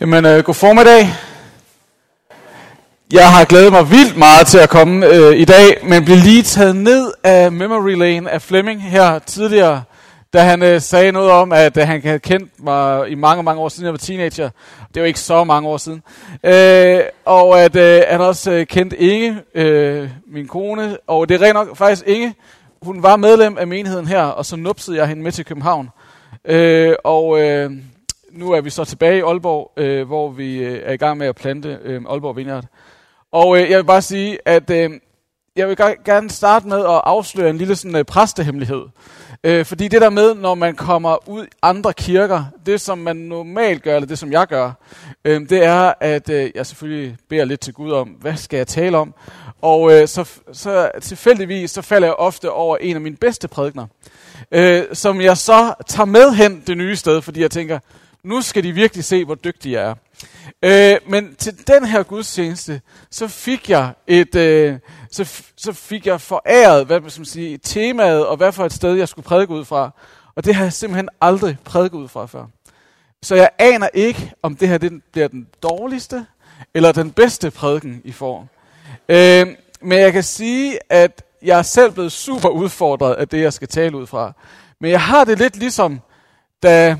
Jamen, øh, god formiddag. Jeg har glædet mig vildt meget til at komme øh, i dag, men blev lige taget ned af memory lane af Fleming her tidligere, da han øh, sagde noget om, at øh, han havde kendt mig i mange, mange år siden, jeg var teenager. Det var ikke så mange år siden. Øh, og at øh, han også øh, kendte Inge, øh, min kone, og det er rent nok faktisk Inge, hun var medlem af menigheden her, og så nupsede jeg hende med til København. Øh, og... Øh, nu er vi så tilbage i Aalborg, øh, hvor vi øh, er i gang med at plante øh, Aalborg Vineyard. Og øh, jeg vil bare sige, at øh, jeg vil gerne starte med at afsløre en lille sådan, øh, præstehemmelighed. Øh, fordi det der med, når man kommer ud i andre kirker, det som man normalt gør, eller det som jeg gør, øh, det er, at øh, jeg selvfølgelig beder lidt til Gud om, hvad skal jeg tale om? Og øh, så, så tilfældigvis, så falder jeg ofte over en af mine bedste prædikner, øh, som jeg så tager med hen det nye sted, fordi jeg tænker, nu skal de virkelig se, hvor dygtige jeg er. Øh, men til den her gudstjeneste, så fik jeg et, øh, så, så fik jeg foræret, hvad man skal sige, temaet, og hvad for et sted, jeg skulle prædike ud fra. Og det har jeg simpelthen aldrig prædiket ud fra før. Så jeg aner ikke, om det her det bliver den dårligste, eller den bedste prædiken, I får. Øh, men jeg kan sige, at jeg er selv blevet super udfordret af det, jeg skal tale ud fra. Men jeg har det lidt ligesom, da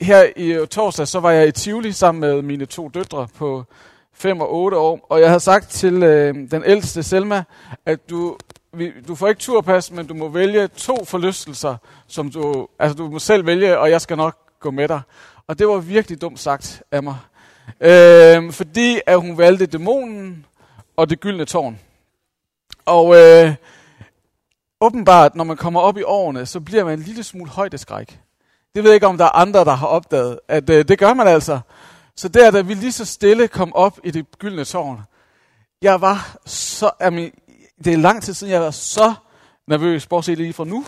her i torsdag, så var jeg i Tivoli sammen med mine to døtre på 5 og 8 år, og jeg havde sagt til øh, den ældste Selma, at du, vi, du får ikke turpas, men du må vælge to forlystelser, som du, altså du må selv vælge, og jeg skal nok gå med dig. Og det var virkelig dumt sagt af mig. Øh, fordi at hun valgte dæmonen og det gyldne tårn. Og øh, åbenbart, når man kommer op i årene, så bliver man en lille smule højdeskræk. Det ved jeg ikke, om der er andre, der har opdaget, at øh, det gør man altså. Så der, da vi lige så stille kom op i det gyldne tårn, jeg var så, jamen, det er lang tid siden, jeg var så nervøs, bortset lige fra nu.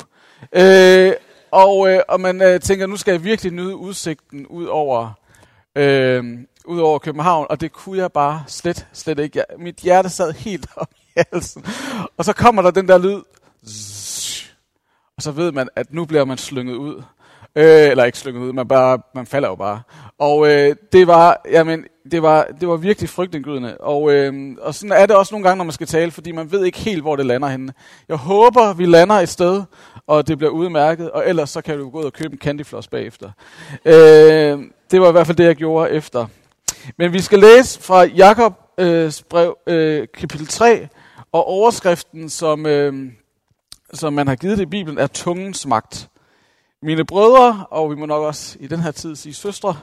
Øh, og, øh, og man øh, tænker, nu skal jeg virkelig nyde udsigten ud over, øh, ud over København, og det kunne jeg bare slet, slet ikke. Jeg, mit hjerte sad helt op i halsen. Og så kommer der den der lyd, og så ved man, at nu bliver man slynget ud. Øh, eller ikke slynget ud, man, bare, man falder jo bare. Og øh, det var, jamen, det var, det var virkelig frygtindgydende. Og, øh, og sådan er det også nogle gange, når man skal tale, fordi man ved ikke helt, hvor det lander henne. Jeg håber, vi lander et sted, og det bliver udmærket, og ellers så kan du gå ud og købe en candyfloss bagefter. Øh, det var i hvert fald det, jeg gjorde efter. Men vi skal læse fra Jakob øh, brev, øh, kapitel 3, og overskriften, som, øh, som man har givet det i Bibelen, er tungens magt. Mine brødre, og vi må nok også i den her tid sige søstre,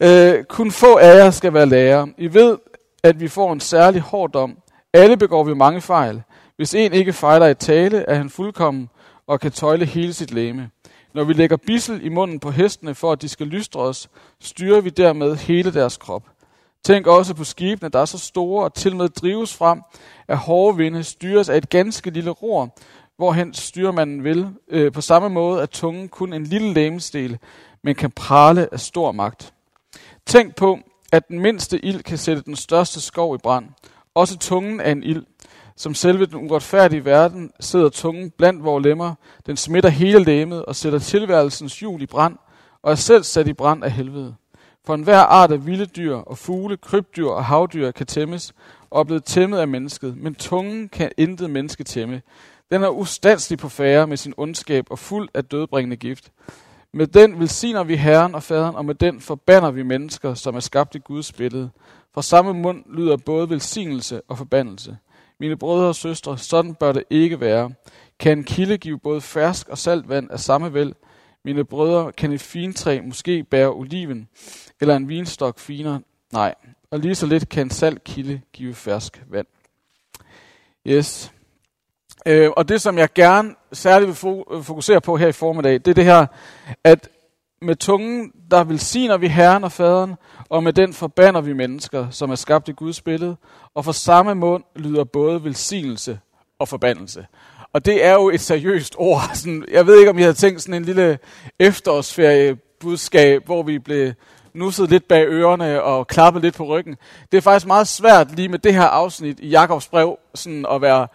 øh, kun få af jer skal være lærer. I ved, at vi får en særlig hård dom. Alle begår vi mange fejl. Hvis en ikke fejler i tale, er han fuldkommen og kan tøjle hele sit læme. Når vi lægger bissel i munden på hestene, for at de skal lystre os, styrer vi dermed hele deres krop. Tænk også på skibene, der er så store og til med drives frem af hårde vinde, styres af et ganske lille ror, hvorhen styrmanden vil, øh, på samme måde at tungen kun en lille lægemsdel, men kan prale af stor magt. Tænk på, at den mindste ild kan sætte den største skov i brand. Også tungen er en ild. Som selve den uretfærdige verden sidder tungen blandt vores lemmer. Den smitter hele lemmet og sætter tilværelsens hjul i brand, og er selv sat i brand af helvede. For enhver art af vilde dyr og fugle, krybdyr og havdyr kan tæmmes, og er blevet tæmmet af mennesket, men tungen kan intet menneske tæmme. Den er ustandslig på færre med sin ondskab og fuld af dødbringende gift. Med den velsigner vi Herren og Faderen, og med den forbander vi mennesker, som er skabt i Guds billede. Fra samme mund lyder både velsignelse og forbandelse. Mine brødre og søstre, sådan bør det ikke være. Kan en kilde give både fersk og salt vand af samme vel? Mine brødre, kan et fintræ måske bære oliven, eller en vinstok finere? Nej. Og lige så lidt kan en salt kilde give fersk vand. Yes. Øh, og det, som jeg gerne særligt vil øh, fokusere på her i formiddag, det er det her, at med tungen, der velsigner vi Herren og Faderen, og med den forbander vi mennesker, som er skabt i Guds billede, og for samme mund lyder både velsignelse og forbandelse. Og det er jo et seriøst ord. Sådan, jeg ved ikke, om I havde tænkt sådan en lille efterårsferiebudskab, hvor vi blev nusset lidt bag ørerne og klappet lidt på ryggen. Det er faktisk meget svært lige med det her afsnit i Jakobs brev sådan at være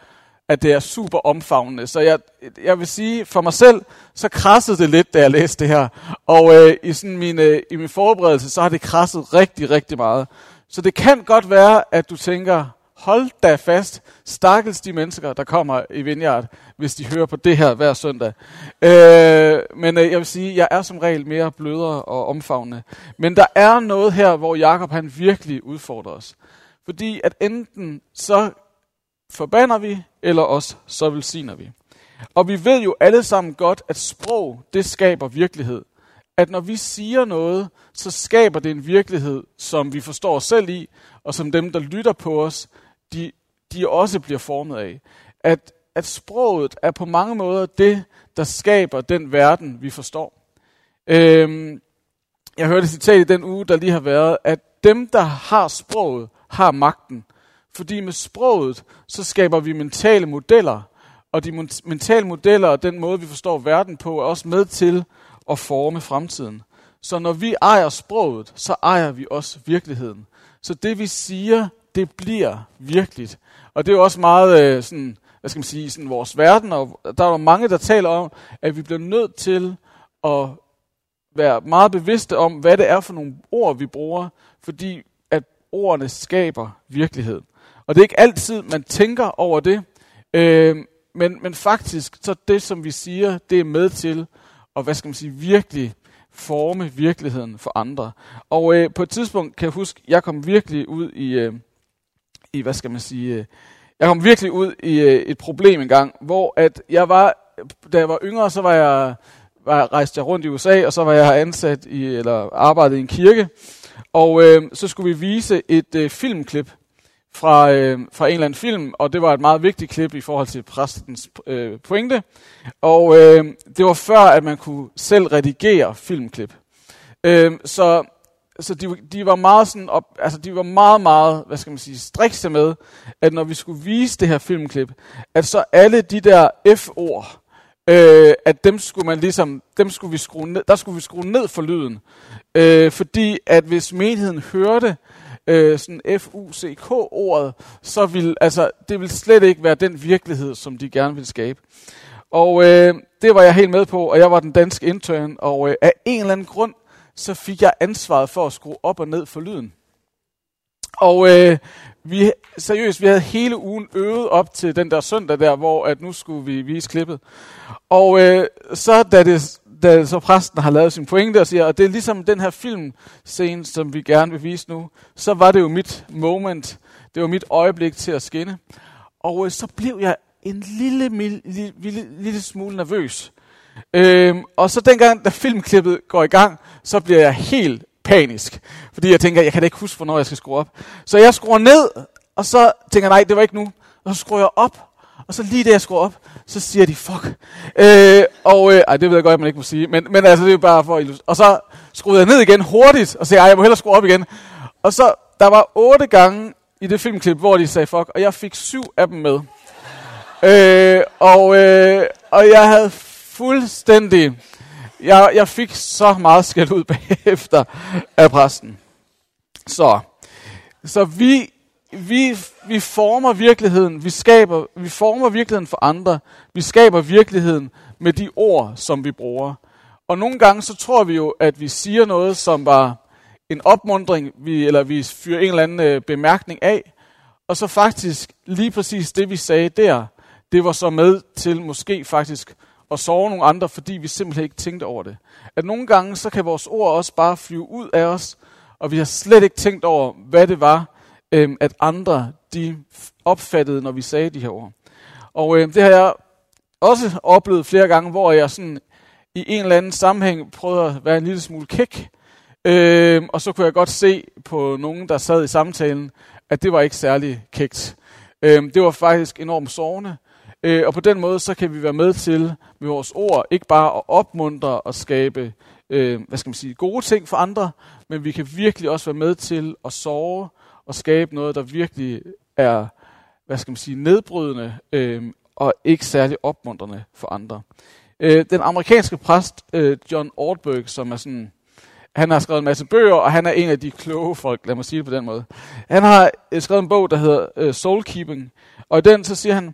at det er super omfavnende. Så jeg, jeg vil sige, for mig selv, så krassede det lidt, da jeg læste det her. Og øh, i, sådan min, øh, i min forberedelse, så har det krasset rigtig, rigtig meget. Så det kan godt være, at du tænker, hold da fast, stakkels de mennesker, der kommer i Vineyard, hvis de hører på det her hver søndag. Øh, men øh, jeg vil sige, jeg er som regel mere blødere og omfavnende. Men der er noget her, hvor Jakob han virkelig udfordrer os. Fordi at enten så forbander vi, eller også så velsigner vi. Og vi ved jo alle sammen godt, at sprog, det skaber virkelighed. At når vi siger noget, så skaber det en virkelighed, som vi forstår os selv i, og som dem, der lytter på os, de, de også bliver formet af. At, at sproget er på mange måder det, der skaber den verden, vi forstår. Øhm, jeg hørte et citat i den uge, der lige har været, at dem, der har sproget, har magten. Fordi med sproget, så skaber vi mentale modeller, og de mentale modeller og den måde, vi forstår verden på, er også med til at forme fremtiden. Så når vi ejer sproget, så ejer vi også virkeligheden. Så det vi siger, det bliver virkeligt. Og det er jo også meget øh, sådan, hvad skal man sige, sådan vores verden, og der er jo mange, der taler om, at vi bliver nødt til at være meget bevidste om, hvad det er for nogle ord, vi bruger, fordi at ordene skaber virkelighed. Og det er ikke altid, man tænker over det, øh, men, men faktisk, så det, som vi siger, det er med til at, hvad skal man sige, virkelig forme virkeligheden for andre. Og øh, på et tidspunkt kan jeg huske, jeg kom virkelig ud i, øh, i hvad skal man sige, øh, jeg kom virkelig ud i øh, et problem engang, hvor at jeg var, da jeg var yngre, så var jeg, var, rejste jeg rundt i USA, og så var jeg ansat i, eller arbejdede i en kirke, og øh, så skulle vi vise et øh, filmklip fra, øh, fra en eller anden film, og det var et meget vigtigt klip i forhold til præstens øh, pointe. Og øh, det var før, at man kunne selv redigere filmklip. Øh, så så de, de var meget sådan op, altså de var meget, meget, hvad skal man sige, strikse med, at når vi skulle vise det her filmklip, at så alle de der F-ord, øh, at dem skulle man ligesom, dem skulle vi skrue ned, der skulle vi skrue ned for lyden. Øh, fordi at hvis menigheden hørte, øh, sådan FUCK-ordet, så vil altså, det vil slet ikke være den virkelighed, som de gerne vil skabe. Og øh, det var jeg helt med på, og jeg var den danske intern, og øh, af en eller anden grund, så fik jeg ansvaret for at skrue op og ned for lyden. Og øh, vi, seriøst, vi havde hele ugen øvet op til den der søndag der, hvor at nu skulle vi vise klippet. Og øh, så da det da så præsten har lavet sin pointe og siger, og det er ligesom den her filmscene, som vi gerne vil vise nu, så var det jo mit moment, det var mit øjeblik til at skinne. Og øh, så blev jeg en lille, lille, lille, lille smule nervøs. Øhm, og så dengang, da filmklippet går i gang, så bliver jeg helt panisk. Fordi jeg tænker, jeg kan da ikke huske, hvornår jeg skal skrue op. Så jeg skruer ned, og så tænker jeg, nej, det var ikke nu. Og så skruer jeg op, og så lige da jeg skruer op, så siger de, fuck. Øh, og, øh, ej, det ved jeg godt, at man ikke må sige, men, men altså, det er bare for at Og så skruede jeg ned igen hurtigt, og sagde, ej, jeg må hellere skrue op igen. Og så, der var otte gange i det filmklip, hvor de sagde fuck, og jeg fik syv af dem med. Øh, og, øh, og jeg havde fuldstændig, jeg, jeg fik så meget skæld ud bagefter af præsten. Så, så vi vi, vi former virkeligheden, vi, skaber, vi former virkeligheden for andre, vi skaber virkeligheden med de ord, som vi bruger. Og nogle gange så tror vi jo, at vi siger noget, som var en opmundring, vi, eller vi fyrer en eller anden øh, bemærkning af, og så faktisk lige præcis det, vi sagde der, det var så med til måske faktisk at sove nogle andre, fordi vi simpelthen ikke tænkte over det. At nogle gange, så kan vores ord også bare flyve ud af os, og vi har slet ikke tænkt over, hvad det var, øh, at andre de opfattede, når vi sagde de her ord. Og øh, det har jeg også oplevet flere gange, hvor jeg sådan i en eller anden sammenhæng prøvede at være en lille smule kæk. Øh, og så kunne jeg godt se på nogen, der sad i samtalen, at det var ikke særlig kægt. Øh, det var faktisk enormt sårende. Øh, og på den måde, så kan vi være med til med vores ord, ikke bare at opmuntre og skabe øh, hvad skal man sige, gode ting for andre, men vi kan virkelig også være med til at sove og skabe noget, der virkelig er, hvad skal man sige, nedbrydende øh, og ikke særlig opmuntrende for andre. Øh, den amerikanske præst øh, John Ortberg, som er sådan, han har skrevet en masse bøger, og han er en af de kloge folk, lad mig sige det på den måde. Han har øh, skrevet en bog, der hedder øh, Soulkeeping, og i den så siger han,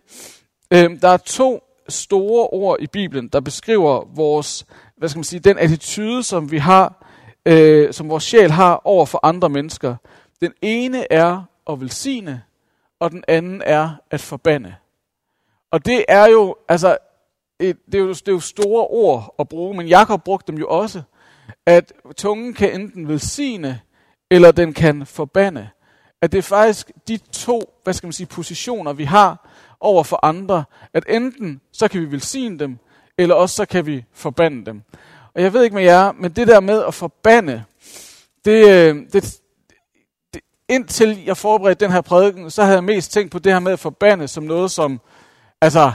Øh, der er to store ord i Bibelen, der beskriver vores, hvad skal man sige, den attitude, som vi har, øh, som vores sjæl har over for andre mennesker. Den ene er at velsigne, og den anden er at forbande. Og det er jo, altså, et, det, er jo, det er jo store ord at bruge, men Jakob brugte dem jo også, at tungen kan enten velsigne, eller den kan forbande. At det er faktisk de to, hvad skal man sige, positioner, vi har over for andre, at enten så kan vi velsigne dem, eller også så kan vi forbande dem. Og jeg ved ikke med jer, men det der med at forbande, det, øh, det, det, indtil jeg forberedte den her prædiken, så havde jeg mest tænkt på det her med at forbande som noget som, altså,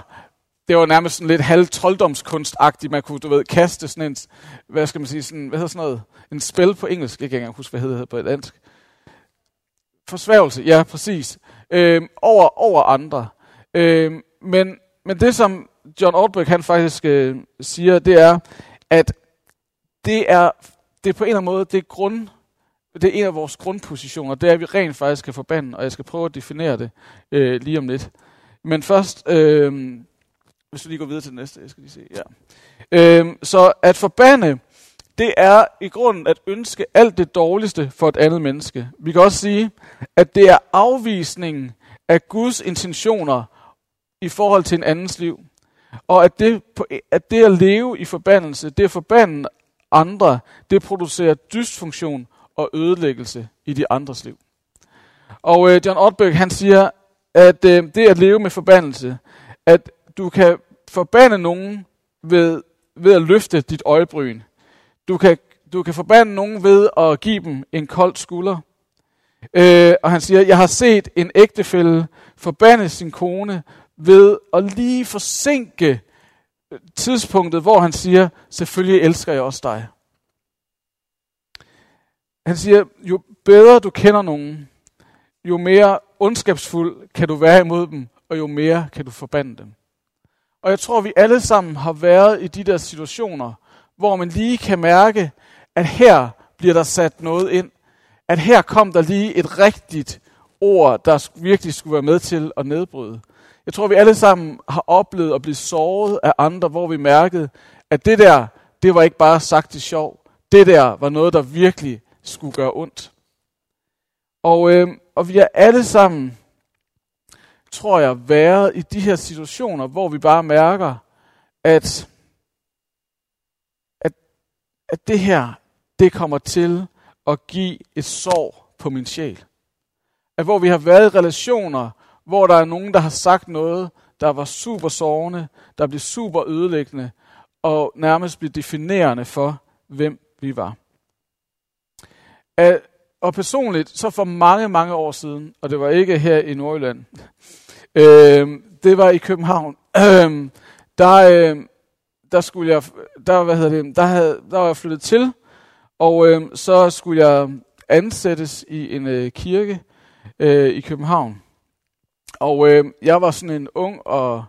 det var nærmest sådan lidt halv trolddomskunstagtigt. Man kunne, du ved, kaste sådan en, hvad skal man sige, sådan, hvad hedder sådan noget? En spil på engelsk, jeg kan ikke engang huske, hvad hedder det på dansk. Forsværgelse, ja, præcis. Øhm, over, over andre. Øhm, men, men det, som John Ortberg han faktisk øh, siger, det er, at det er, det er på en eller anden måde, det er grund, det er en af vores grundpositioner, det er, at vi rent faktisk kan forbande, og jeg skal prøve at definere det øh, lige om lidt. Men først, øh, hvis du lige går videre til det næste, jeg skal lige se, ja. Øh, så at forbande, det er i grunden at ønske alt det dårligste for et andet menneske. Vi kan også sige, at det er afvisningen af Guds intentioner i forhold til en andens liv. Og at det, at det at leve i forbandelse, det at forbande andre, det producerer dysfunktion og ødelæggelse i de andres liv. Og øh, John Ortberg, han siger, at øh, det at leve med forbandelse, at du kan forbande nogen ved, ved at løfte dit øjebryn. Du kan, du kan forbande nogen ved at give dem en kold skulder. Øh, og han siger, jeg har set en ægtefælle forbande sin kone ved at lige forsinke tidspunktet, hvor han siger, selvfølgelig elsker jeg også dig. Han siger, jo bedre du kender nogen, jo mere ondskabsfuld kan du være imod dem, og jo mere kan du forbande dem. Og jeg tror, vi alle sammen har været i de der situationer, hvor man lige kan mærke, at her bliver der sat noget ind. At her kom der lige et rigtigt ord, der virkelig skulle være med til at nedbryde. Jeg tror, vi alle sammen har oplevet at blive såret af andre, hvor vi mærkede, at det der, det var ikke bare sagt til sjov. Det der var noget, der virkelig skulle gøre ondt. Og, øh, og vi er alle sammen, tror jeg, været i de her situationer, hvor vi bare mærker, at, at, at det her, det kommer til at give et sår på min sjæl. At hvor vi har været i relationer, hvor der er nogen, der har sagt noget, der var super sårende, der blev super ødelæggende, og nærmest blev definerende for, hvem vi var. Og personligt, så for mange, mange år siden, og det var ikke her i Nordjylland, øh, det var i København, øh, der, øh, der skulle jeg, der, hvad hedder det, der, havde, der var jeg flyttet til, og øh, så skulle jeg ansættes i en øh, kirke øh, i København. Og øh, jeg var sådan en ung og,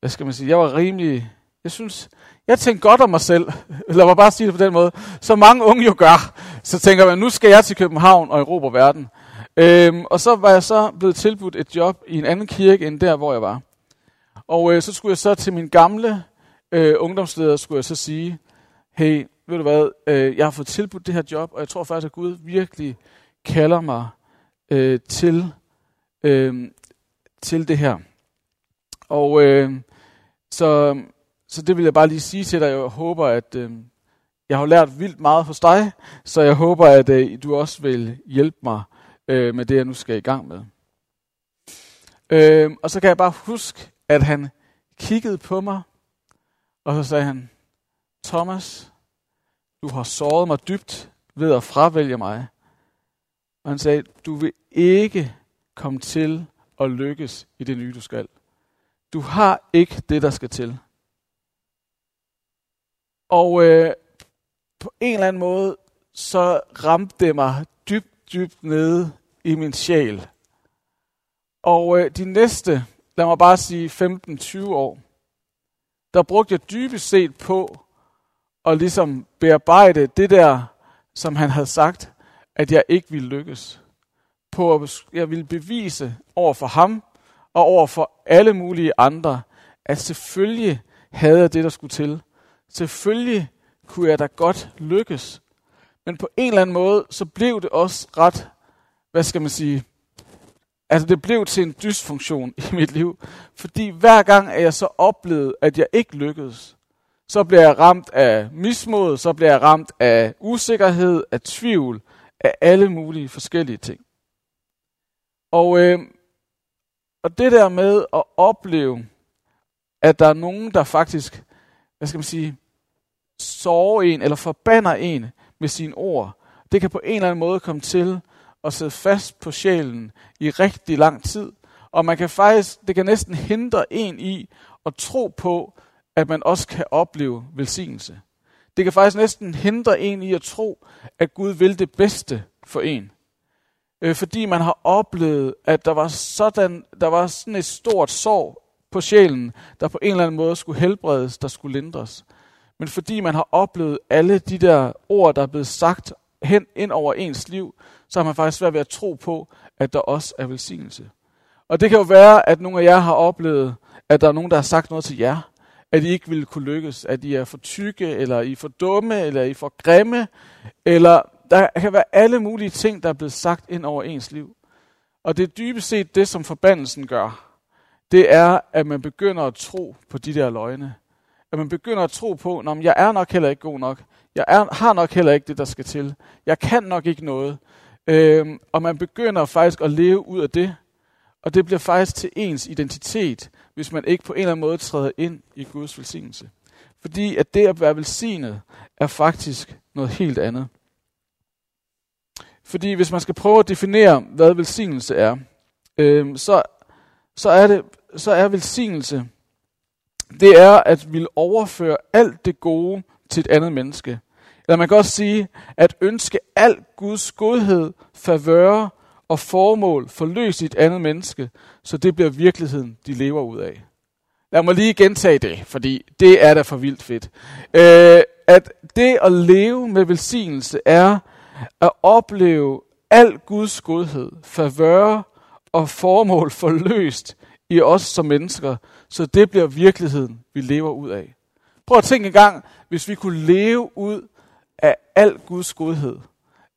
hvad skal man sige, jeg var rimelig, jeg synes, jeg tænkte godt om mig selv. eller var bare sige det på den måde. som mange unge jo gør. Så tænker man, nu skal jeg til København og Europa verden. Øhm, og så var jeg så blevet tilbudt et job i en anden kirke end der, hvor jeg var. Og øh, så skulle jeg så til min gamle øh, ungdomsleder, skulle jeg så sige, hey, ved du hvad, øh, jeg har fået tilbudt det her job, og jeg tror faktisk, at Gud virkelig kalder mig øh, til, øh, til det her. Og øh, så så det vil jeg bare lige sige til dig. Jeg håber, at øh, jeg har lært vildt meget hos dig, så jeg håber, at øh, du også vil hjælpe mig øh, med det, jeg nu skal i gang med. Øh, og så kan jeg bare huske, at han kiggede på mig, og så sagde han, Thomas, du har såret mig dybt ved at fravælge mig. Og han sagde, du vil ikke komme til at lykkes i det nye, du skal. Du har ikke det, der skal til. Og øh, på en eller anden måde, så ramte det mig dybt, dybt nede i min sjæl. Og øh, de næste, lad mig bare sige 15-20 år, der brugte jeg dybest set på at ligesom bearbejde det der, som han havde sagt, at jeg ikke ville lykkes. På at jeg ville bevise over for ham og over for alle mulige andre, at selvfølgelig havde jeg det, der skulle til. Selvfølgelig kunne jeg da godt lykkes. Men på en eller anden måde, så blev det også ret, hvad skal man sige, altså det blev til en dysfunktion i mit liv. Fordi hver gang, at jeg så oplevede, at jeg ikke lykkedes, så bliver jeg ramt af mismod, så bliver jeg ramt af usikkerhed, af tvivl, af alle mulige forskellige ting. Og, øh, og det der med at opleve, at der er nogen, der faktisk, hvad skal man sige, såre en eller forbander en med sine ord, det kan på en eller anden måde komme til at sidde fast på sjælen i rigtig lang tid. Og man kan faktisk, det kan næsten hindre en i at tro på, at man også kan opleve velsignelse. Det kan faktisk næsten hindre en i at tro, at Gud vil det bedste for en. Øh, fordi man har oplevet, at der var, sådan, der var sådan et stort sår på sjælen, der på en eller anden måde skulle helbredes, der skulle lindres. Men fordi man har oplevet alle de der ord, der er blevet sagt hen ind over ens liv, så har man faktisk svært ved at tro på, at der også er velsignelse. Og det kan jo være, at nogle af jer har oplevet, at der er nogen, der har sagt noget til jer, at I ikke ville kunne lykkes, at I er for tykke, eller I er for dumme, eller I er for grimme, eller der kan være alle mulige ting, der er blevet sagt ind over ens liv. Og det er dybest set det, som forbandelsen gør. Det er, at man begynder at tro på de der løgne. At man begynder at tro på, at jeg er nok heller ikke god nok. Jeg er, har nok heller ikke det, der skal til. Jeg kan nok ikke noget. Øhm, og man begynder faktisk at leve ud af det. Og det bliver faktisk til ens identitet, hvis man ikke på en eller anden måde træder ind i Guds velsignelse. Fordi at det at være velsignet er faktisk noget helt andet. Fordi hvis man skal prøve at definere, hvad velsignelse er, øhm, så, så, er det, så er velsignelse, det er at vil overføre alt det gode til et andet menneske. Eller man kan også sige, at ønske al Guds godhed, favør og formål forløst i et andet menneske, så det bliver virkeligheden, de lever ud af. Lad mig lige gentage det, fordi det er da for vildt fedt. Øh, at det at leve med velsignelse er at opleve al Guds godhed, favør og formål forløst i os som mennesker, så det bliver virkeligheden, vi lever ud af. Prøv at tænke en gang, hvis vi kunne leve ud af al Guds godhed.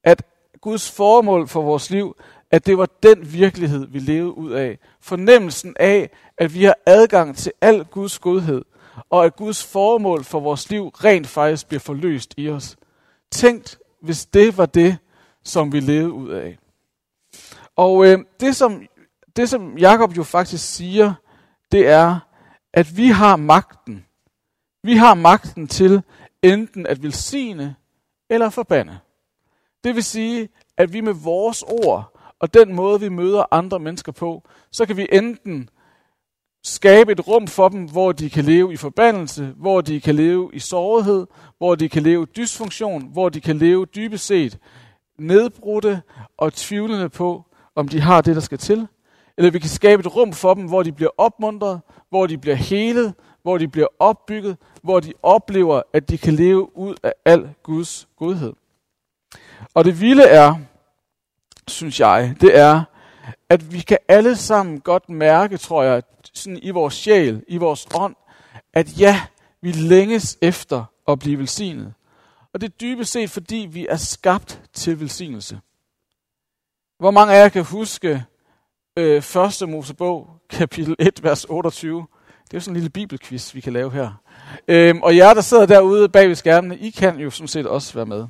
At Guds formål for vores liv, at det var den virkelighed, vi levede ud af. Fornemmelsen af, at vi har adgang til al Guds godhed, og at Guds formål for vores liv rent faktisk bliver forløst i os. Tænkt, hvis det var det, som vi levede ud af. Og øh, det, som, det, som Jakob jo faktisk siger, det er, at vi har magten. Vi har magten til enten at velsigne eller forbande. Det vil sige, at vi med vores ord og den måde, vi møder andre mennesker på, så kan vi enten skabe et rum for dem, hvor de kan leve i forbandelse, hvor de kan leve i sårighed, hvor de kan leve dysfunktion, hvor de kan leve dybest set nedbrudte og tvivlende på, om de har det, der skal til. Eller vi kan skabe et rum for dem, hvor de bliver opmuntret, hvor de bliver helet, hvor de bliver opbygget, hvor de oplever, at de kan leve ud af al Guds godhed. Og det vilde er, synes jeg, det er, at vi kan alle sammen godt mærke, tror jeg, sådan i vores sjæl, i vores ånd, at ja, vi længes efter at blive velsignet. Og det er dybest set, fordi vi er skabt til velsignelse. Hvor mange af jer kan huske øh, 1. Mosebog, kapitel 1, vers 28? Det er jo sådan en lille bibelquiz, vi kan lave her. Øhm, og jer, der sidder derude bag ved skærmene, I kan jo sådan set også være med.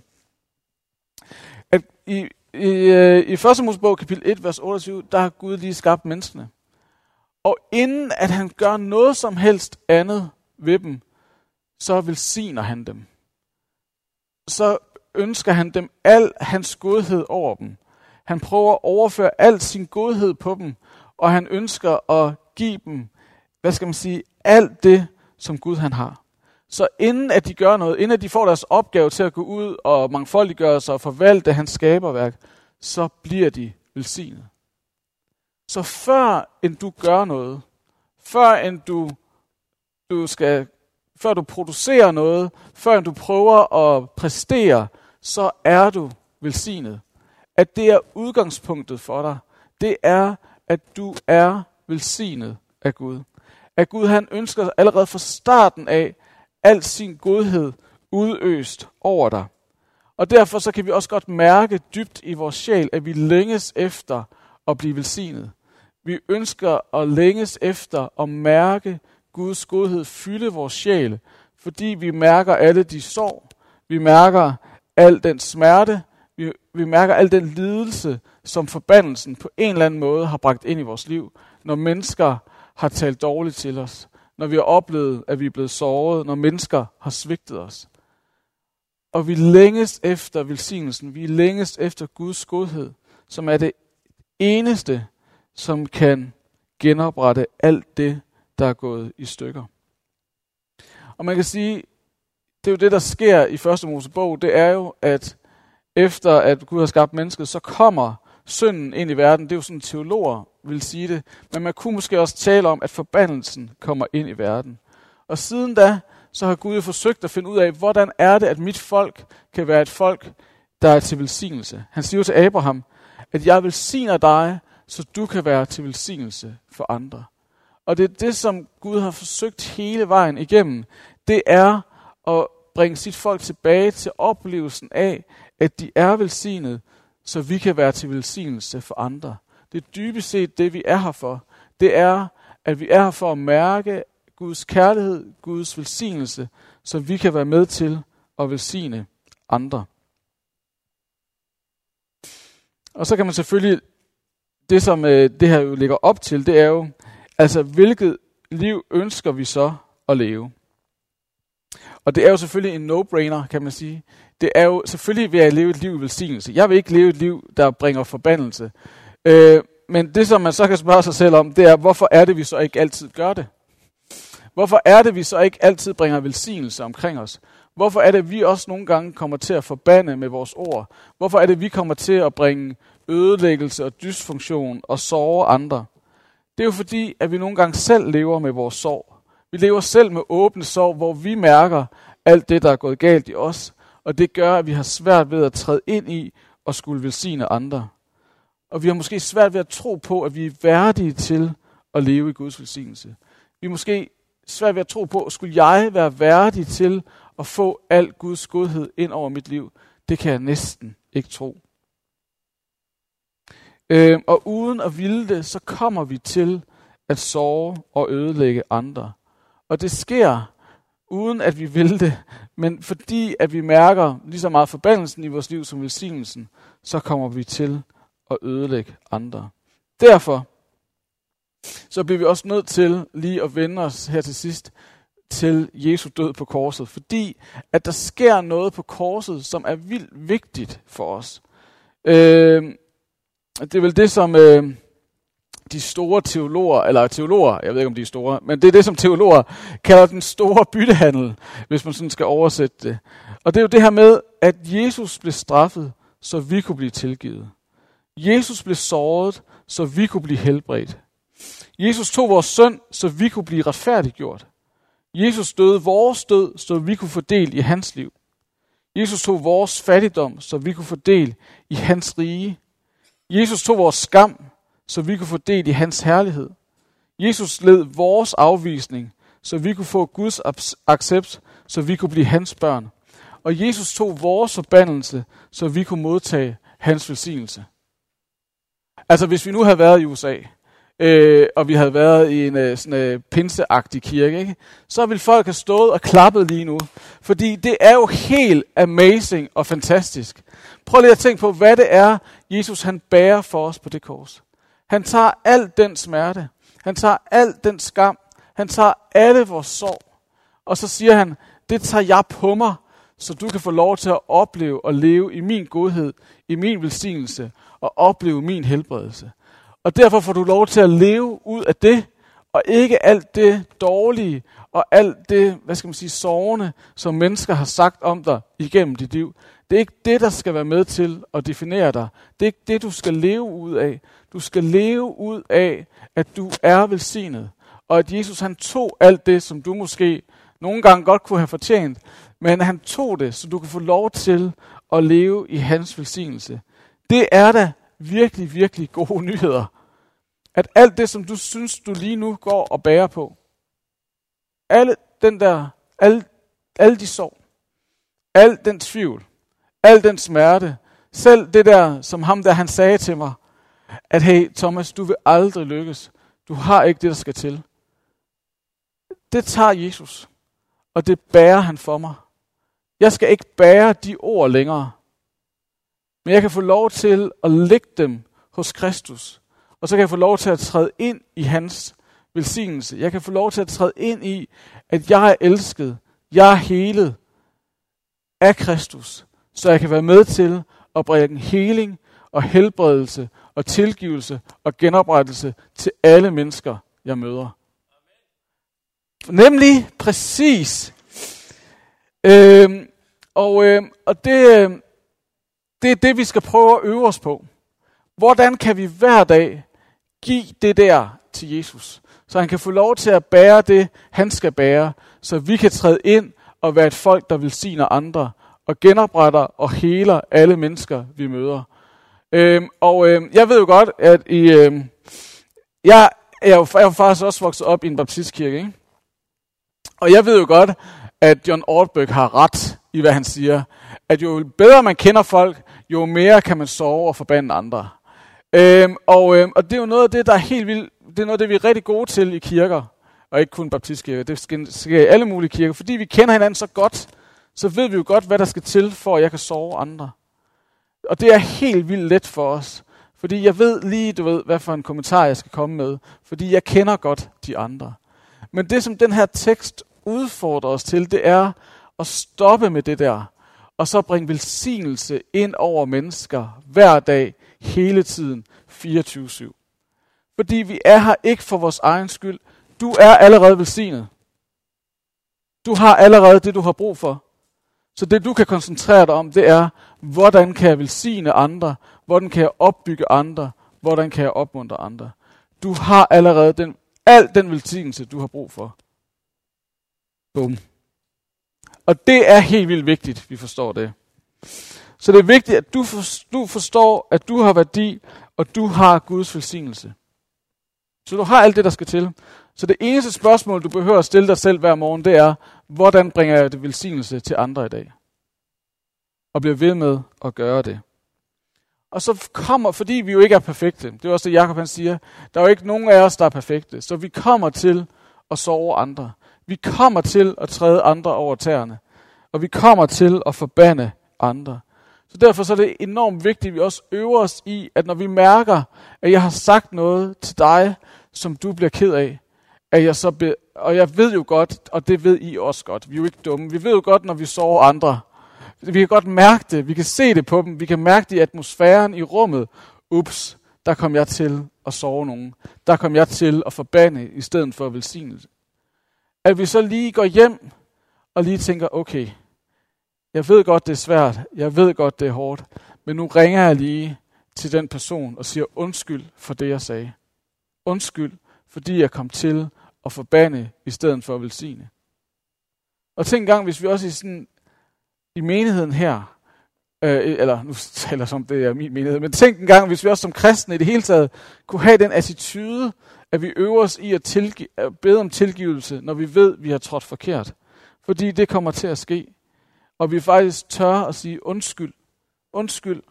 At i, i, øh, I 1. Mosebog, kapitel 1, vers 28, der har Gud lige skabt menneskene. Og inden at han gør noget som helst andet ved dem, så velsigner han dem. Så ønsker han dem al hans godhed over dem. Han prøver at overføre al sin godhed på dem, og han ønsker at give dem, hvad skal man sige, alt det, som Gud han har. Så inden at de gør noget, inden at de får deres opgave til at gå ud og mangfoldiggøre sig og forvalte hans skaberværk, så bliver de velsignet. Så før end du gør noget, før end du, du skal, før du producerer noget, før end du prøver at præstere, så er du velsignet. At det er udgangspunktet for dig, det er, at du er velsignet af Gud. At Gud han ønsker allerede fra starten af al sin godhed udøst over dig. Og derfor så kan vi også godt mærke dybt i vores sjæl, at vi længes efter at blive velsignet. Vi ønsker at længes efter at mærke Guds godhed fylde vores sjæl, fordi vi mærker alle de sorg, vi mærker al den smerte, vi, mærker al den lidelse, som forbandelsen på en eller anden måde har bragt ind i vores liv, når mennesker har talt dårligt til os, når vi har oplevet, at vi er blevet såret, når mennesker har svigtet os. Og vi længes efter velsignelsen, vi længes efter Guds godhed, som er det eneste, som kan genoprette alt det, der er gået i stykker. Og man kan sige, det er jo det, der sker i første Mosebog, det er jo, at efter at Gud har skabt mennesket, så kommer synden ind i verden. Det er jo sådan, teologer vil sige det. Men man kunne måske også tale om, at forbandelsen kommer ind i verden. Og siden da, så har Gud jo forsøgt at finde ud af, hvordan er det, at mit folk kan være et folk, der er til velsignelse. Han siger jo til Abraham, at jeg velsigner dig, så du kan være til velsignelse for andre. Og det er det, som Gud har forsøgt hele vejen igennem. Det er at bringe sit folk tilbage til oplevelsen af, at de er velsignet, så vi kan være til velsignelse for andre. Det er dybest set det, vi er her for. Det er, at vi er her for at mærke Guds kærlighed, Guds velsignelse, så vi kan være med til at velsigne andre. Og så kan man selvfølgelig, det som øh, det her jo ligger op til, det er jo, altså hvilket liv ønsker vi så at leve? Og det er jo selvfølgelig en no-brainer, kan man sige. Det er jo selvfølgelig ved at leve et liv i velsignelse. Jeg vil ikke leve et liv, der bringer forbandelse. Øh, men det, som man så kan spørge sig selv om, det er, hvorfor er det, vi så ikke altid gør det? Hvorfor er det, vi så ikke altid bringer velsignelse omkring os? Hvorfor er det, vi også nogle gange kommer til at forbande med vores ord? Hvorfor er det, vi kommer til at bringe ødelæggelse og dysfunktion og såre andre? Det er jo fordi, at vi nogle gange selv lever med vores sorg. Vi lever selv med åbne sorg, hvor vi mærker alt det, der er gået galt i os. Og det gør, at vi har svært ved at træde ind i og skulle velsigne andre. Og vi har måske svært ved at tro på, at vi er værdige til at leve i Guds velsignelse. Vi er måske svært ved at tro på, at skulle jeg være værdig til at få al Guds godhed ind over mit liv. Det kan jeg næsten ikke tro. Øh, og uden at ville det, så kommer vi til at sove og ødelægge andre. Og det sker uden at vi vil det, men fordi at vi mærker lige så meget forbandelsen i vores liv som velsignelsen, så kommer vi til at ødelægge andre. Derfor så bliver vi også nødt til lige at vende os her til sidst til Jesu død på korset, fordi at der sker noget på korset, som er vildt vigtigt for os. Øh, det er vel det, som øh, de store teologer, eller teologer, jeg ved ikke om de er store, men det er det, som teologer kalder den store byttehandel, hvis man sådan skal oversætte det. Og det er jo det her med, at Jesus blev straffet, så vi kunne blive tilgivet. Jesus blev såret, så vi kunne blive helbredt. Jesus tog vores synd, så vi kunne blive retfærdiggjort. Jesus døde vores død, så vi kunne få del i hans liv. Jesus tog vores fattigdom, så vi kunne få del i hans rige. Jesus tog vores skam, så vi kunne få del i hans herlighed. Jesus led vores afvisning, så vi kunne få Guds accept, så vi kunne blive hans børn. Og Jesus tog vores forbandelse, så vi kunne modtage hans velsignelse. Altså hvis vi nu havde været i USA, øh, og vi havde været i en øh, sådan øh, pinseagtig kirke, ikke? så ville folk have stået og klappet lige nu. Fordi det er jo helt amazing og fantastisk. Prøv lige at tænke på, hvad det er, Jesus han bærer for os på det kors. Han tager al den smerte. Han tager al den skam. Han tager alle vores sorg. Og så siger han, det tager jeg på mig, så du kan få lov til at opleve og leve i min godhed, i min velsignelse og opleve min helbredelse. Og derfor får du lov til at leve ud af det, og ikke alt det dårlige, og alt det, hvad skal man sige, sårende, som mennesker har sagt om dig igennem dit liv. Det er ikke det, der skal være med til at definere dig. Det er ikke det, du skal leve ud af. Du skal leve ud af, at du er velsignet. Og at Jesus han tog alt det, som du måske nogle gange godt kunne have fortjent, men han tog det, så du kan få lov til at leve i hans velsignelse. Det er da virkelig, virkelig gode nyheder. At alt det, som du synes, du lige nu går og bærer på, alle den der, alle, alle de sorg, al den tvivl, al den smerte, selv det der, som ham der han sagde til mig, at hey Thomas, du vil aldrig lykkes. Du har ikke det, der skal til. Det tager Jesus, og det bærer han for mig. Jeg skal ikke bære de ord længere. Men jeg kan få lov til at lægge dem hos Kristus. Og så kan jeg få lov til at træde ind i hans velsignelse. Jeg kan få lov til at træde ind i, at jeg er elsket. Jeg er helet af Kristus. Så jeg kan være med til at bringe heling og helbredelse og tilgivelse og genoprettelse til alle mennesker, jeg møder. Nemlig præcis. Øhm, og øhm, og det, øhm, det er det, vi skal prøve at øve os på. Hvordan kan vi hver dag give det der til Jesus? Så han kan få lov til at bære det, han skal bære. Så vi kan træde ind og være et folk, der vil sige andre. Og genopretter og heler alle mennesker, vi møder. Øhm, og øhm, jeg ved jo godt, at i, øhm, jeg, er jo, jeg er jo faktisk også vokset op i en baptistkirke. Ikke? Og jeg ved jo godt, at John Ortberg har ret i, hvad han siger. At jo bedre man kender folk, jo mere kan man sove og forbande andre. Øhm, og, øhm, og det er jo noget af det, der er helt vildt. Det er noget det, vi er rigtig gode til i kirker. Og ikke kun baptistkirker. Det sker i alle mulige kirker. Fordi vi kender hinanden så godt, så ved vi jo godt, hvad der skal til, for at jeg kan sove andre. Og det er helt vildt let for os. Fordi jeg ved lige, du ved, hvad for en kommentar jeg skal komme med. Fordi jeg kender godt de andre. Men det, som den her tekst udfordrer os til, det er at stoppe med det der, og så bringe velsignelse ind over mennesker hver dag, hele tiden, 24-7. Fordi vi er her ikke for vores egen skyld. Du er allerede velsignet. Du har allerede det, du har brug for. Så det, du kan koncentrere dig om, det er, hvordan kan jeg velsigne andre? Hvordan kan jeg opbygge andre? Hvordan kan jeg opmuntre andre? Du har allerede den, al den velsignelse, du har brug for. Bum. Og det er helt vildt vigtigt, vi forstår det. Så det er vigtigt, at du, du forstår, at du har værdi, og du har Guds velsignelse. Så du har alt det, der skal til. Så det eneste spørgsmål, du behøver at stille dig selv hver morgen, det er, hvordan bringer jeg det velsignelse til andre i dag? Og bliver ved med at gøre det. Og så kommer, fordi vi jo ikke er perfekte, det er også det, Jacob han siger, der er jo ikke nogen af os, der er perfekte, så vi kommer til at sove andre. Vi kommer til at træde andre over tæerne. Og vi kommer til at forbande andre. Så derfor så er det enormt vigtigt, at vi også øver os i, at når vi mærker, at jeg har sagt noget til dig, som du bliver ked af, at jeg så be, og jeg ved jo godt, og det ved I også godt, vi er jo ikke dumme, vi ved jo godt, når vi sover andre. Vi kan godt mærke det, vi kan se det på dem, vi kan mærke det i atmosfæren i rummet. Ups, der kom jeg til at sove nogen. Der kom jeg til at forbande i stedet for velsignelse at vi så lige går hjem og lige tænker, okay, jeg ved godt, det er svært, jeg ved godt, det er hårdt, men nu ringer jeg lige til den person og siger undskyld for det, jeg sagde. Undskyld, fordi jeg kom til at forbande i stedet for at velsigne. Og tænk engang, hvis vi også i, sådan, i menigheden her, øh, eller nu taler jeg som det er min menighed, men tænk engang, hvis vi også som kristne i det hele taget kunne have den attitude, at vi øver os i at, tilgi- at bede om tilgivelse, når vi ved, at vi har trådt forkert. Fordi det kommer til at ske. Og vi faktisk tør at sige undskyld. Undskyld,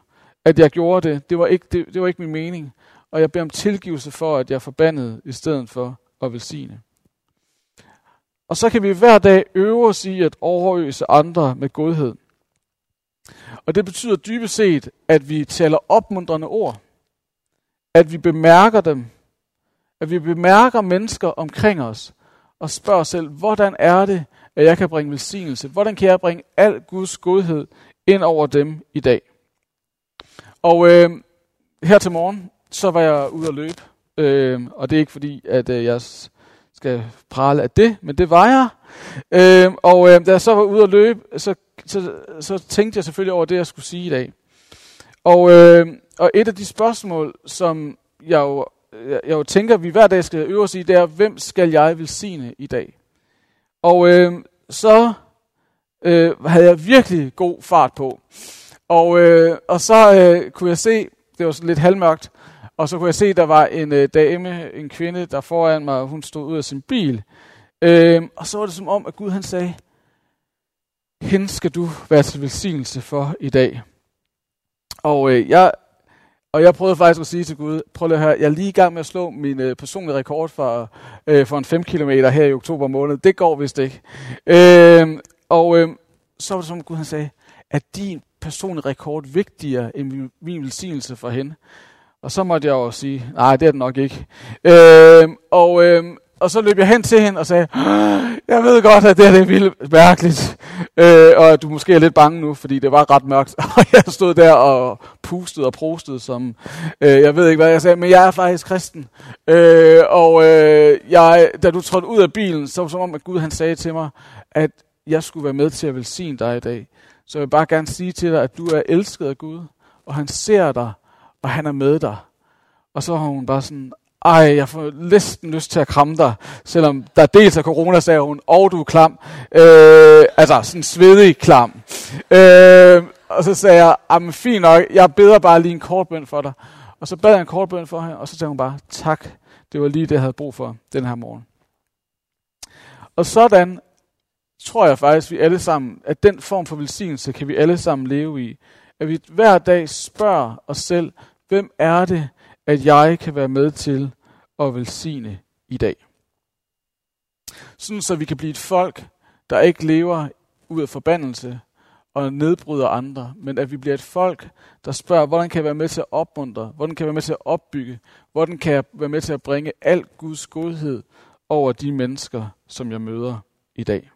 at jeg gjorde det. Det var ikke, det, det var ikke min mening. Og jeg beder om tilgivelse for, at jeg forbandede, i stedet for at velsigne. Og så kan vi hver dag øve os i at overøse andre med godhed. Og det betyder dybest set, at vi taler opmuntrende ord. At vi bemærker dem, at vi bemærker mennesker omkring os og spørger os selv, hvordan er det, at jeg kan bringe velsignelse? Hvordan kan jeg bringe al Guds godhed ind over dem i dag? Og øh, her til morgen, så var jeg ude at løbe. Øh, og det er ikke fordi, at øh, jeg skal prale af det, men det var jeg. Øh, og øh, da jeg så var ude at løbe, så, så, så tænkte jeg selvfølgelig over det, jeg skulle sige i dag. Og, øh, og et af de spørgsmål, som jeg jo jeg jo tænker, vi hver dag skal øve os i, det er, hvem skal jeg velsigne i dag? Og øh, så øh, havde jeg virkelig god fart på. Og, øh, og så øh, kunne jeg se, det var sådan lidt halvmørkt, og så kunne jeg se, der var en øh, dame, en kvinde, der foran mig, hun stod ud af sin bil. Øh, og så var det som om, at Gud han sagde, hende skal du være til velsignelse for i dag. Og øh, jeg og jeg prøvede faktisk at sige til Gud, prøv lige at høre, jeg er lige i gang med at slå min øh, personlige rekord for, øh, for en 5 km her i oktober måned. Det går vist ikke. Øh, og øh, så var det som Gud han sagde, at din personlige rekord vigtigere end min, min velsignelse for hende? Og så måtte jeg jo sige, nej, det er det nok ikke. Øh, og, øh, og så løb jeg hen til hende og sagde, jeg ved godt, at det, her, det er vildt mærkeligt, øh, og at du måske er lidt bange nu, fordi det var ret mørkt. Og jeg stod der og pustede og prostede, som øh, jeg ved ikke, hvad jeg sagde, men jeg er faktisk kristen. Øh, og øh, jeg, da du trådte ud af bilen, så var det som om, at Gud han sagde til mig, at jeg skulle være med til at velsigne dig i dag. Så jeg vil bare gerne sige til dig, at du er elsket af Gud, og han ser dig, og han er med dig. Og så har hun bare sådan, ej, jeg får næsten lyst til at kramme dig, selvom der dels er corona, sagde hun, og du er klam. Øh, altså, sådan svedig klam. Øh, og så sagde jeg, jamen fint nok, jeg beder bare lige en kort bøn for dig. Og så bad jeg en kort bøn for hende, og så sagde hun bare, tak, det var lige det, jeg havde brug for den her morgen. Og sådan tror jeg faktisk, vi alle sammen, at den form for velsignelse kan vi alle sammen leve i. At vi hver dag spørger os selv, hvem er det, at jeg kan være med til at velsigne i dag. Sådan så vi kan blive et folk, der ikke lever ud af forbandelse og nedbryder andre, men at vi bliver et folk, der spørger, hvordan kan jeg være med til at opmuntre, hvordan kan jeg være med til at opbygge, hvordan kan jeg være med til at bringe al Guds godhed over de mennesker, som jeg møder i dag.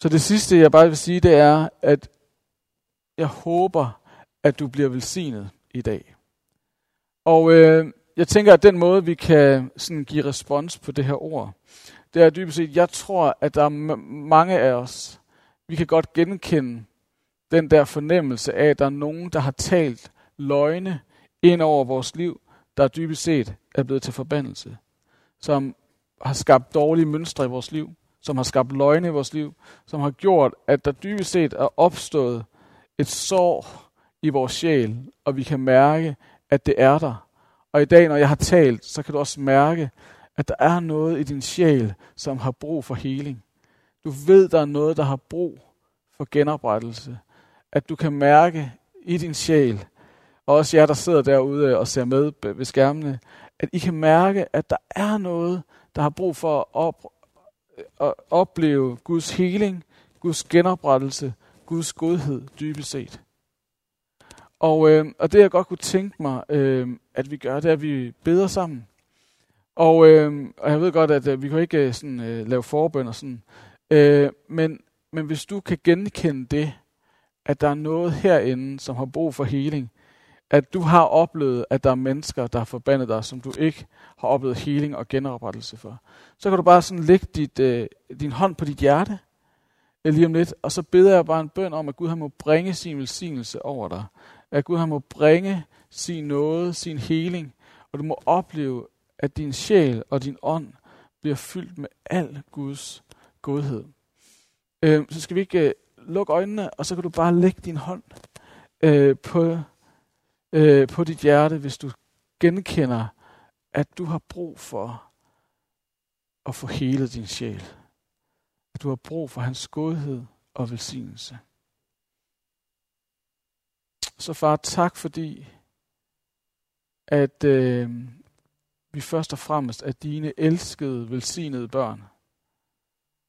Så det sidste, jeg bare vil sige, det er, at jeg håber, at du bliver velsignet i dag. Og øh, jeg tænker, at den måde, vi kan sådan give respons på det her ord, det er dybest set, jeg tror, at der er mange af os, vi kan godt genkende den der fornemmelse af, at der er nogen, der har talt løgne ind over vores liv, der dybest set er blevet til forbandelse. Som har skabt dårlige mønstre i vores liv, som har skabt løgne i vores liv, som har gjort, at der dybest set er opstået et sår i vores sjæl, og vi kan mærke, at det er der. Og i dag, når jeg har talt, så kan du også mærke, at der er noget i din sjæl, som har brug for heling. Du ved, der er noget, der har brug for genoprettelse. At du kan mærke i din sjæl, og også jer, der sidder derude og ser med ved skærmene, at I kan mærke, at der er noget, der har brug for at, op, at opleve Guds heling, Guds genoprettelse, Guds godhed dybest set. Og, øh, og det jeg godt kunne tænke mig, øh, at vi gør, det er, at vi beder sammen. Og, øh, og jeg ved godt, at øh, vi kan ikke øh, sådan, øh, lave forbøn og sådan. Øh, men, men hvis du kan genkende det, at der er noget herinde, som har brug for heling, at du har oplevet, at der er mennesker, der har forbandet dig, som du ikke har oplevet heling og genoprettelse for, så kan du bare sådan lægge dit, øh, din hånd på dit hjerte, øh, lige om lidt, og så beder jeg bare en bøn om, at Gud han må bringe sin velsignelse over dig at Gud han må bringe sin nåde, sin heling, og du må opleve, at din sjæl og din ånd bliver fyldt med al Guds godhed. Øh, så skal vi ikke øh, lukke øjnene, og så kan du bare lægge din hånd øh, på, øh, på dit hjerte, hvis du genkender, at du har brug for at få hele din sjæl. At du har brug for hans godhed og velsignelse. Så far, tak fordi, at øh, vi først og fremmest er dine elskede, velsignede børn.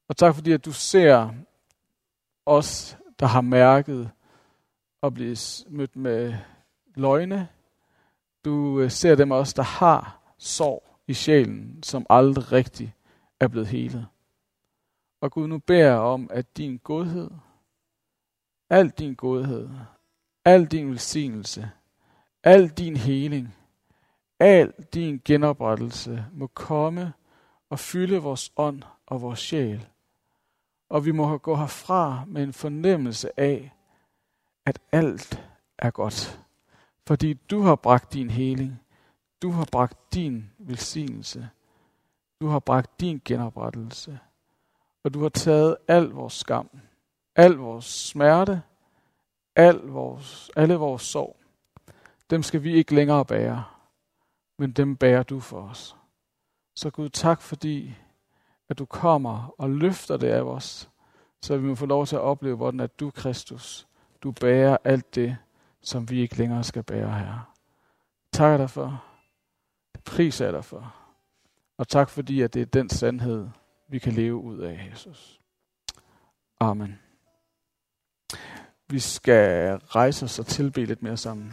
Og tak fordi, at du ser os, der har mærket og blive mødt med løgne. Du øh, ser dem også, der har sorg i sjælen, som aldrig rigtig er blevet helet. Og Gud, nu beder jeg om, at din godhed, al din godhed, al din velsignelse, al din heling, al din genoprettelse må komme og fylde vores ånd og vores sjæl. Og vi må gå herfra med en fornemmelse af, at alt er godt. Fordi du har bragt din heling, du har bragt din velsignelse, du har bragt din genoprettelse, og du har taget al vores skam, al vores smerte, Al vores, alle vores sorg, dem skal vi ikke længere bære, men dem bærer du for os. Så Gud, tak fordi at du kommer og løfter det af os, så vi må få lov til at opleve, hvordan at du, Kristus, du bærer alt det, som vi ikke længere skal bære her. Tak dig for. Pris er dig for. Og tak fordi, at det er den sandhed, vi kan leve ud af, Jesus. Amen. Vi skal rejse os og tilbe lidt mere sammen.